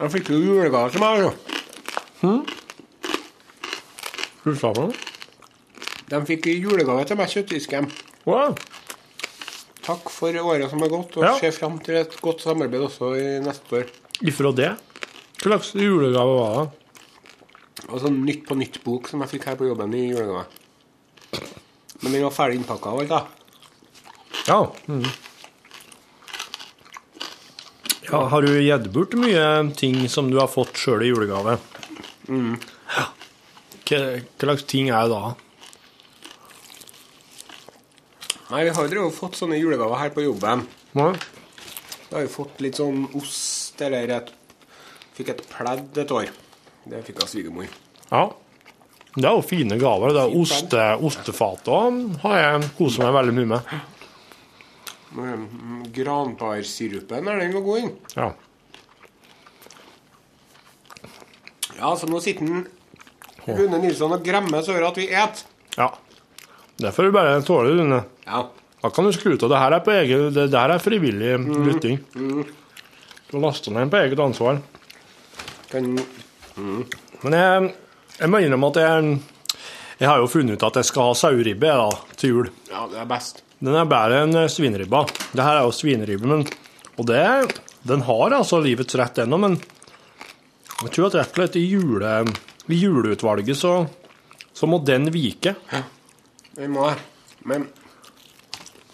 Jeg fikk jo julegave til meg, så. Hva sa du? De fikk julegave til meg kjøttdisken. Wow. Takk for året som er gått, og Ja. ser fram til et godt samarbeid også i neste år. Ifra det? Hva slags julegave var det? Og sånn Nytt på nytt-bok som jeg fikk her på jobben i julegave. Men den var ferdig innpakka og alt, da. Ja. Mm. ja. Har du gitt bort mye ting som du har fått sjøl i julegave? Ja. Hva, slags ting er det da? Nei, vi har jo fått sånne julegaver her på jobben. Ja. Vi har jo fått litt sånn ost, eller et Fikk et pledd et år. Det fikk av svigermor. ja. Det er jo fine gaver. Det er oste, ostefat òg har jeg kost meg veldig mye med. Mm, Granparsirupen, er den var god, inn. Ja. Ja, så nå sitter den, Rune Nilsson og gremmes over at vi et. ja. Det får du bare tåle, Rune. Ja. Da kan du skru av. Det her er, på eget, det her er frivillig lytting. Du laster ned på eget ansvar. Kan Men jeg, jeg må innrømme at jeg, jeg har jo funnet ut at jeg skal ha saueribbe til jul. Ja, det er best. Den er bedre enn eh, svineribba. Det her er jo svineribbe, men Og det, den har altså livets rett ennå, men jeg tror at rett og slett i, jule, i juleutvalget så, så må den vike. Vi må det. Men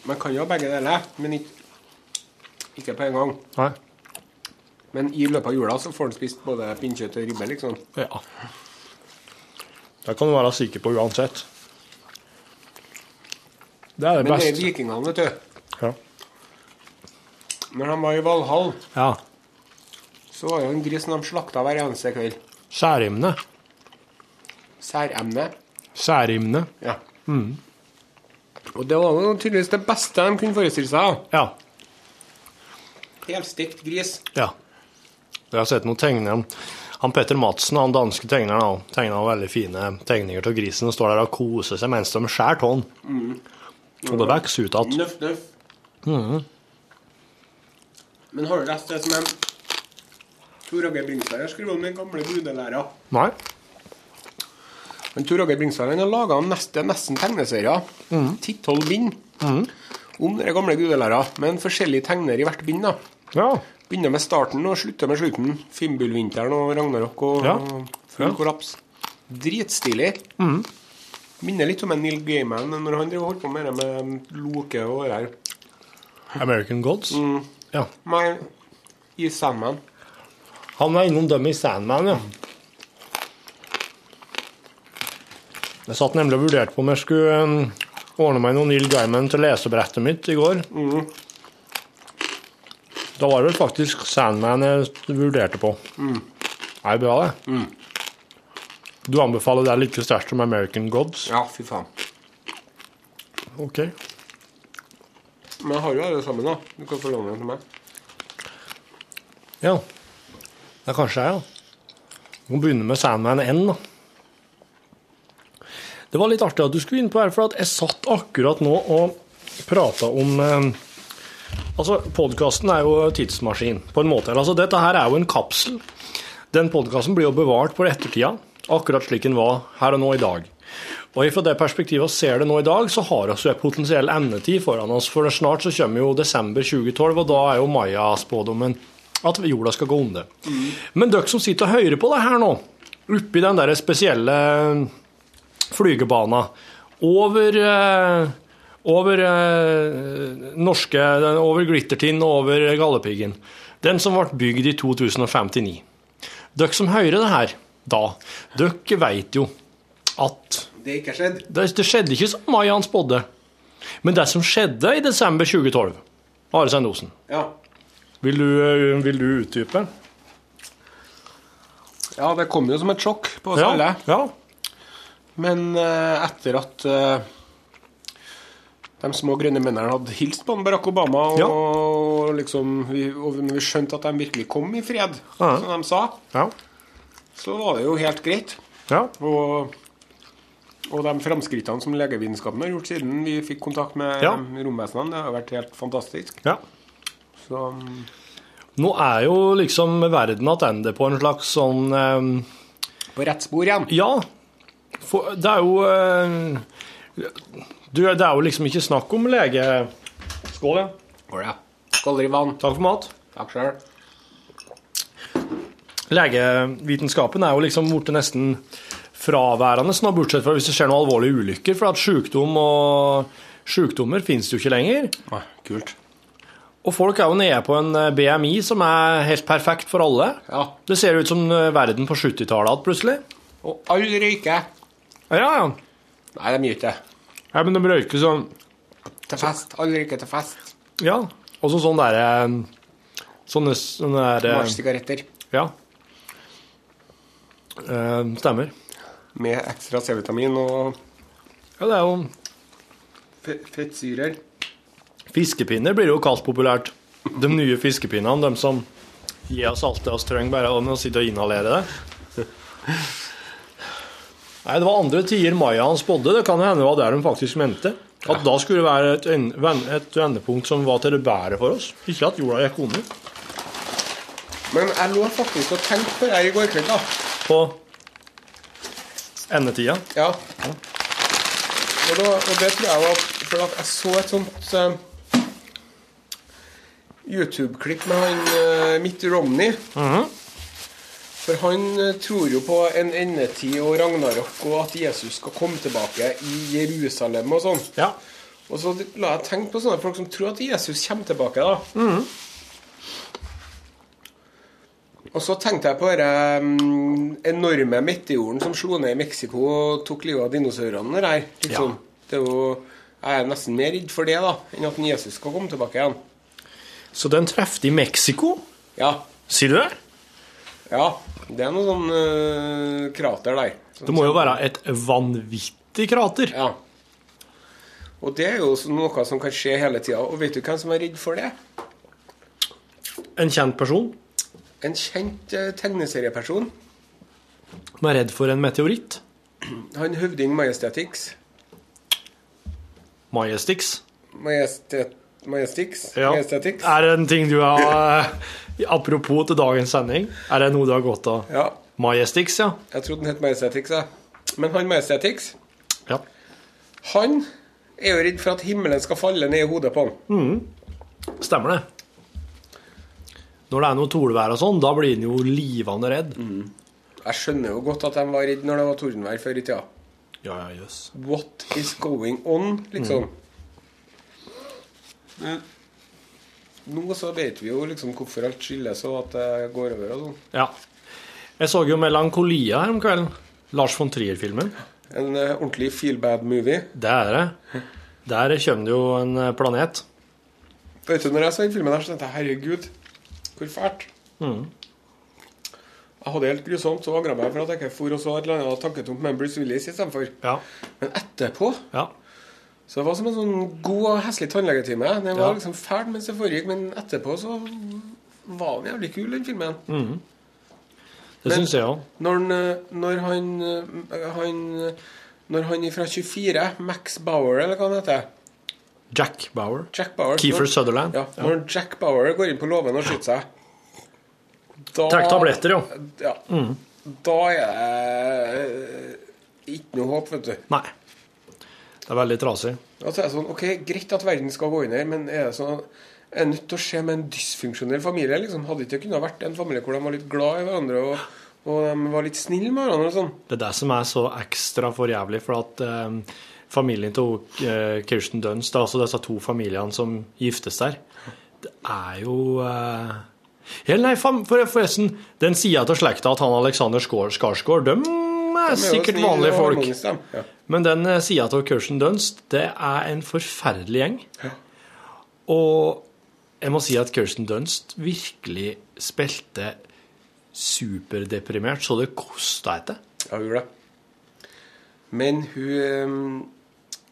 man kan jo begge deler, men ikke, ikke på en gang. Nei. Men i løpet av jula så får han spist både pinnekjøtt og ribbe, liksom. Ja. Det kan du være sikker på uansett. Det er det Men det er vikingene, vet du. Ja. Når de var i Valhall, ja. så var jo en gris som de slakta hver eneste kveld. Særimne. Særemne. Særimne. Ja. Og det var jo tydeligvis det beste de kunne forestille seg. Ja. Helstekt gris. Ja. Jeg har sett noen tegninger. Han Petter Madsen, han danske tegneren, tegna veldig fine tegninger av grisen og står der og koser seg mens de skjærer tåen. Og det vokser ut igjen. Nøff, nøff. Men har du lest det som en Tor Åge Bringsværd har skrevet om den gamle gudelæra? Nei? Men Tor Åge Bringsværd har laga nesten, nesten tegneserier. Ti-tolv bind. Om den gamle gudelæra, med en forskjellig tegner i hvert bind. da. Ja. Begynner med starten og slutter med slutten. Fimbulvinteren og Ragnarok og Ja. full Ja. kollaps. Dritstilig. Minner litt om en Neil Gaiman når han holdt på med det med Loke og det der. American Gods. Ja. Nei, i Sandman. Han var innom dem i Sandman, ja. Jeg satt nemlig og vurderte på om jeg skulle um, ordne meg noe Neil Gaiman til lesebrettet mitt i går. Da var det vel faktisk Sandman jeg vurderte på. Det er bra, det. Du anbefaler det like sterkt som American Gods? Ja, fy faen. Ok. Men jeg har jo alle sammen, da. Du kan få låne den til meg. Ja. Det er kanskje jeg, da. Vi må begynne med Sandman N, da. Det var litt artig at du skulle inn på her, for at jeg satt akkurat nå og prata om eh, Altså, podkasten er jo tidsmaskin, på en måte. Altså, dette her er jo en kapsel. Den podkasten blir jo bevart for ettertida, akkurat slik den var her og nå i dag. Og fra det perspektivet ser det nå i dag, så har vi en potensiell endetid foran oss. For snart så kommer jo desember 2012, og da er jo Maya-spådommen at jorda skal gå under. Men dere som sitter og hører på det her nå, oppi den der spesielle flygebana over eh, over eh, norske over Glittertind og over Galdhøpiggen. Den som ble bygd i 2059. Dere som hører det her da, dere vet jo at Det ikke skjedde. skjedd. det, det skjedde ikke som Mayan spådde. Men det som skjedde i desember 2012 Are Svein Osen, Ja. vil du, eh, vil du utdype? ja, det kom jo som et sjokk på oss alle. ja. Men eh, etter at eh, de små grønne mennene hadde hilst på Barack Obama, og, Ja. liksom, vi, og vi skjønte at de virkelig kom i fred, Ja. som de sa, ja. så var det jo helt greit. ja. Og, og de framskrittene som legevitenskapen har gjort siden vi fikk kontakt med romvesenene, det har vært helt fantastisk. ja. Så mm, Nå er jo liksom verden tilbake på en slags sånn um... på rett spor igjen. Ja, for det er jo eh, du, Det er jo liksom ikke snakk om lege... Skål, ja. Skål, ja. Skål i vann. Takk for mat. Takk sjøl. Legevitenskapen er jo liksom borte nesten fraværende, nå, bortsett fra hvis det skjer noen alvorlige ulykker. For at sykdom og sykdommer finnes jo ikke lenger. Nei, Kult. Og folk er jo nede på en eh, BMI som er helt perfekt for alle. Ja. Det ser ut som eh, verden på 70-tallet igjen, plutselig. Og alle røyker. Ja, ja. Nei, de gjør ikke det. Ja men de røyker sånn Til fest. Alle røyker til fest. Ja. Og så sånn derre Sånne, sånne der, eh, Marsjsigaretter Ja. Eh, stemmer. med ekstra C-vitamin og Ja, det er jo fettsyrer. Fiskepinner blir jo kalt populært. De nye fiskepinnene, de som gir oss alt det vi trenger, bare å sitte og inhalere det. [LAUGHS] Nei, det var andre tider Mayaen spådde. Det kan hende det var der hun faktisk mente. At da skulle det være et, et vendepunkt som var til det bedre for oss. Ikke at jorda gikk under. Men jeg lå faktisk og tenkte på det i går kveld, da. På endetida. Ja. Og, da, og det tror jeg var for at jeg så et sånt uh, YouTube-klipp med han uh, Mitt Romney. For han eh, tror jo på en endetid og ragnarok, og at Jesus skal komme tilbake i Jerusalem og sånn. Ja. Og så la jeg tenke på sånne folk som tror at Jesus kommer tilbake, da. Og så tenkte jeg på den enorme meteoren som slo ned i Mexico og tok livet av dinosaurene der. Liksom. Det er jo, jeg er nesten mer redd for det da, enn at Jesus skal komme tilbake igjen. Så den trefte i Mexico? Ja, Sier du det? Ja. Det er noe sånn uh, krater der. Det må jo være et vanvittig krater. Ja. Og det er jo noe som kan skje hele tida. Og vet du hvem som er redd for det? En kjent person En kjent uh, tegneserieperson. som er redd for en meteoritt. Han høvding Majestetix. Majestix. Majestet, Majestix? Ja. Majestetics. Er det en ting du har Apropos til dagens sending, er det noe du har gått av? Ja, Majestix, ja. jeg trodde den het Majestetics, jeg. Men han Majestetics, ja. han er jo redd for at himmelen skal falle ned i hodet på han. Stemmer det. Når det er noe tordenvær og sånn, da blir han jo livende redd. Jeg skjønner jo godt at de var redd når det var tordenvær før i tida. Ja, ja, yes. What is going on, liksom? Men Nå så vet vi jo liksom hvorfor alt skilles, og at det går over og sånn. Ja. Jeg så jo 'Melankolia' her om kvelden. Lars von Trier-filmen. En uh, ordentlig feel bad-movie. Det er det. Der kommer det jo en eh, planet. Vet du, når jeg så den filmen der, så tenkte jeg herregud, hvor fælt. Jeg hadde helt grusomt, så angra meg for at jeg ikke for og så et eller annet tanketomt Bruce Willis istedenfor. Ja. Men etterpå ja. Så det var som en sånn god og heslig tannlegetime. Den var Ja. liksom fæl mens det foregikk, men etterpå så var den jævlig kul, den filmen. Det Men- syns jeg òg. Når, han, eh, når han, eh, han Når han fra 24, Max Bauer, eller hva han heter Jack Bauer. Jack Bauer Keefer når, Sutherland. ja, Når Jack Bauer går inn på låven og skyter seg da, Trekk tabletter, jo. Ja. Da er det ikke noe håp, vet du. Nei. Det er veldig trasig. Er det sånn, ok, Greit at verden skal gå under, men er det sånn er det nødt til å skje med en dysfunksjonell familie? liksom? Hadde ikke kunnet vært en familie hvor de var litt glad i hverandre og, og de var litt snille med hverandre? og sånn? Det er det som er så ekstra for jævlig, for at eh, familien til eh, Kirsten Dunst, altså disse to familiene som giftes der, det er jo eh, Eller nei, for, forresten, den sida av slekta at han Alexander Skarsgård, de er De er sikkert vanlige folk. Ja. Men den sida av Kirsten Dunst, det er en forferdelig gjeng. Og jeg må si at Kirsten Dunst virkelig spilte superdeprimert, så det kosta etter. Ja, hun gjorde det. Men hun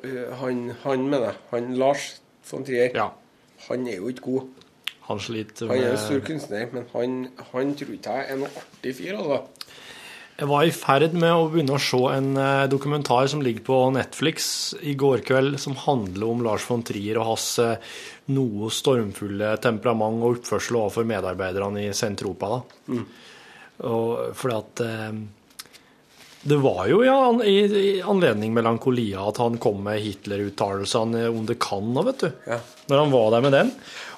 eh, Han, han mener jeg, han Lars von Trier, Ja. han er jo ikke god. Han sliter Han er jo stor kunstner, men han, han tror ikke jeg er noe artig fyr, altså. Jeg var i ferd med å begynne å se en eh, dokumentar som ligger på Netflix i går kveld, som handler om Lars von Trier og hans eh, noe stormfulle temperament og oppførsel overfor medarbeiderne i Sentropa. Da. Og fordi at eh, Det var jo ja, i, i anledning melankolia at han kom med Hitler-uttalelsene om det kan nå, vet du. Ja. Når han var der med den.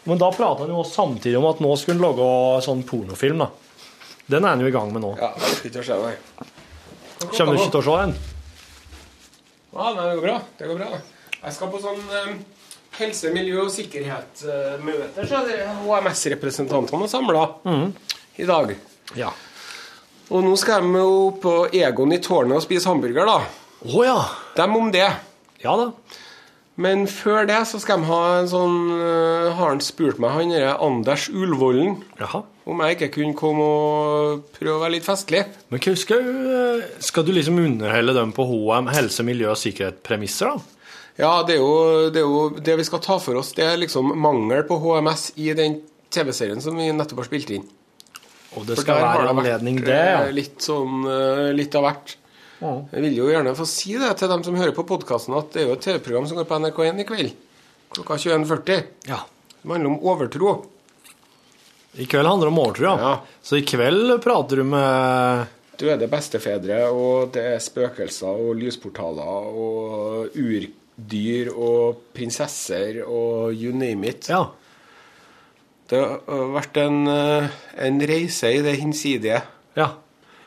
Men da prata han jo samtidig om at nå skulle han lage sånn pornofilm, da. Den er han jo i gang med nå. Ja, jeg orker ikke å se det. Kommer du ikke til å se den? Ja, nei, det går bra. Det går bra. Jeg skal på sånn eh, helse, miljø og sikkerhet-møte, så det er HMS-representantene samla mm. i dag. Ja. Og nå skal de jo på Egon i tårnet og spise hamburger, da. Å ja. Dem om det. Ja da. Men før det så skal de ha en sånn øh, Har han spurt meg, han derre Anders Ulvollen? Jaha. Om jeg ikke kunne komme og prøve å være litt festlig. Men hva skal, du- skal du liksom underholde dem på HM, helse, miljø og sikkerhet-premisser, da? Ja, det er, jo, det er jo det vi skal ta for oss. Det er liksom mangel på HMS i den TV-serien som vi nettopp har spilt inn. Og det skal være anledning det, ja. Litt sånn øh, litt av hvert. Jeg vil jo gjerne få si det til dem som hører på podkasten, at det er jo et TV-program som går på NRK1 i kveld. Klokka 21.40. ja. Det handler om overtro. I kveld handler det om overtro, ja. Så i kveld prater du med døde bestefedre, og det er spøkelser og lysportaler og urdyr og prinsesser og you name it. Ja. Det har vært en, eh, en reise i det hinsidige. ja.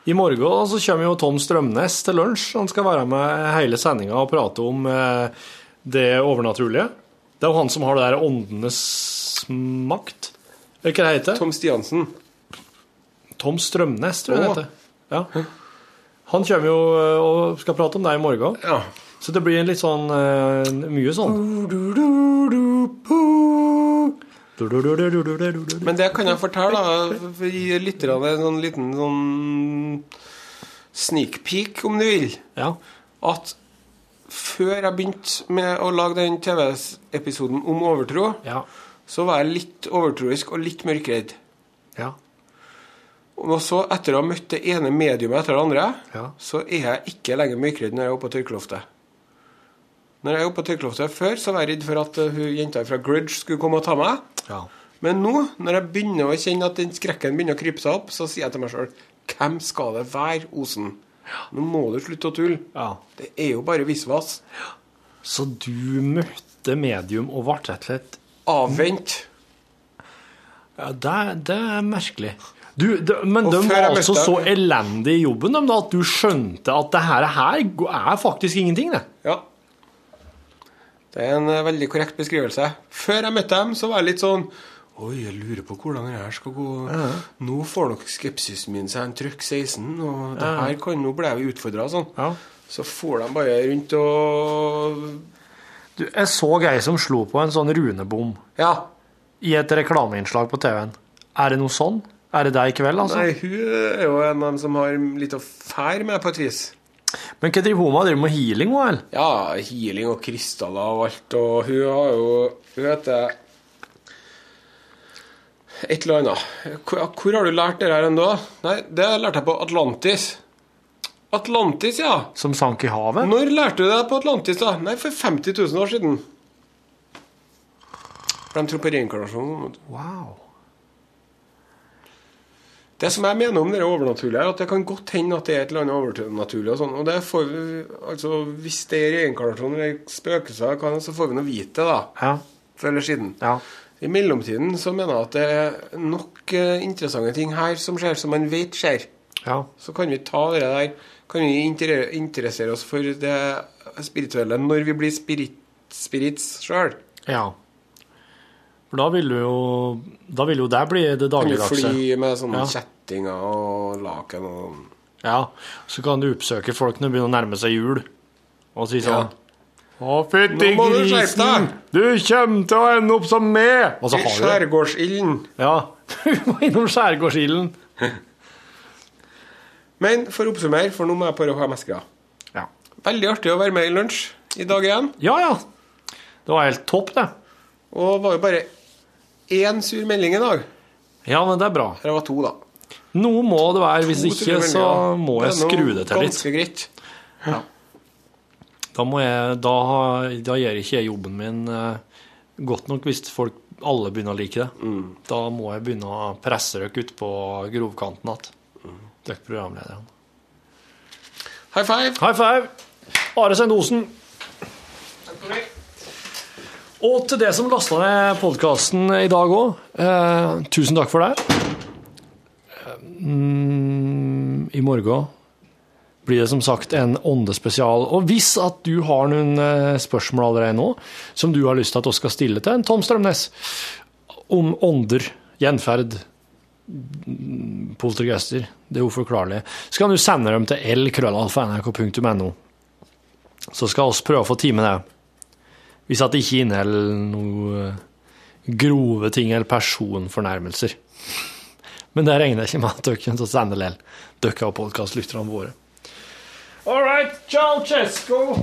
I morgen så kommer jo Tom Strømnes til lunsj. Han skal være med hele sendinga og prate om eh, det overnaturlige. Det er jo han som har det der åndenes makt. Er heter det? Tom Stiansen. Tom Strømnes, tror jeg det heter. Ja. Han kommer jo eh, og skal prate om deg i morgen. Ja. Så det blir en litt sånn eh, Mye sånn. Men det kan jeg fortelle, da. Gi lytterne en sånn liten sånn sneak peek, om du vil. Ja. At før jeg begynte med å lage den TV-episoden om overtro, ja. Så var jeg litt overtroisk og litt mørkredd. Ja. Og så, etter å ha møtt det ene mediumet etter det andre, Ja. så er jeg ikke lenger mørkredd når jeg er oppe på tørkeloftet. Når jeg er oppe på tørkeloftet før, så var jeg redd for at uh, hun jenta fra Grudge skulle komme og ta meg. Ja. Men nå, når jeg begynner å kjenne at den skrekken begynner å krype seg opp, så sier jeg til meg sjøl Hvem skal det være, Osen? Nå må du slutte å tulle. ja. Det er jo bare visvas. Så du møtte medium og ble rett og slett Avvent. Ja, det, det er merkelig. Du, det, men Og de var altså så elendige i jobben de, da, at du skjønte at det her, er faktisk ingenting, det. Ja. Det er en eh, veldig korrekt beskrivelse. Før jeg møtte dem, så var jeg litt sånn Oi, jeg lurer på hvordan det her skal gå. Nå får nok skepsisen min seg en trøkk 16, og det her kan nå bli utfordra. Sånn. Ja. Så får de bare rundt og Du, jeg så ei som slo på en sånn runebom Ja. i et reklameinnslag på TV-en. Er det noe sånn? Er det deg i kveld, altså? Nei, hun er jo en av dem som har litt å fære med, på et vis. Men hva driver hun med? Driver med healing, hun, eller? Ja, healing og krystaller og alt. Og hun har jo Hun heter et eller annet. Hvor, hvor har du lært det her ennå? Nei, det lærte jeg på Atlantis. Atlantis, ja. Som sank i havet? Når lærte du det på Atlantis, da? Nei, for 50 000 år siden. For de tror på reinkarnasjon. Wow. Det som jeg mener om det overnaturlige, er at det kan godt hende at det er et eller annet overnaturlig. og sånn, og det får vi, altså Hvis det er reinkarnasjon eller spøkelser, er, så får vi nå vite det, da. Ja. Før eller siden. Ja. I mellomtiden så mener jeg at det er nok eh, interessante ting her som skjer, som man vet skjer. ja. Så kan vi ta det der Kan vi interessere oss for det spirituelle når vi blir spirit, spirits sjøl. Ja. For da vil jo Da vil jo det bli det Kan vi fly med sånne Ja. kjettinger og laken og Ja. Så kan du oppsøke folk når det begynner å nærme seg jul, og si sånn Å, fytti du grisen! Du kommer til å ende opp som meg! Og så har du det. Skjærgårdsilden. Ja. [LAUGHS] Du må innom skjærgårdsilden. [LAUGHS] Men for å oppsummere, for nå må jeg bare ha meskra. Ja. Veldig artig å være med i lunsj i dag igjen. ja, ja. Det var helt topp, det. Og var jo bare én sur melding i dag. Ja, men det er bra. Det var to, da. Noe må det være. Hvis To ikke, så må jeg skru det til litt. Ganske greit. Da, må jeg, da, da gjør ikke jeg jobben min eh, godt nok hvis folk alle begynner å like det. Mm. Da må jeg begynne å presse dere ut på grovkanten igjen. Dere programlederne. High five. High five! Are Sendosen. Og til det som lasta ned podkasten i dag òg, eh, tusen takk for det. Eh, mm, I morgen blir det som sagt en åndespesial. Og hvis at du har noen eh, spørsmål allerede nå, som du har lyst til at vi skal stille til en Tom Strømnes, om ånder, gjenferd, poltergeister, det uforklarlige, så kan du sende dem til lkrøllalfa.nrk.no. Så skal vi prøve å få time det. Hvis at det ikke inneholder noe eh, grove ting eller personfornærmelser. Men det regner jeg ikke med at dere kommer til å sende likevel. Dere og podkastlytterne våre. All right, ciao, Cesco!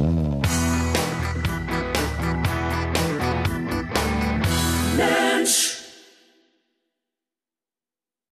Lunsj!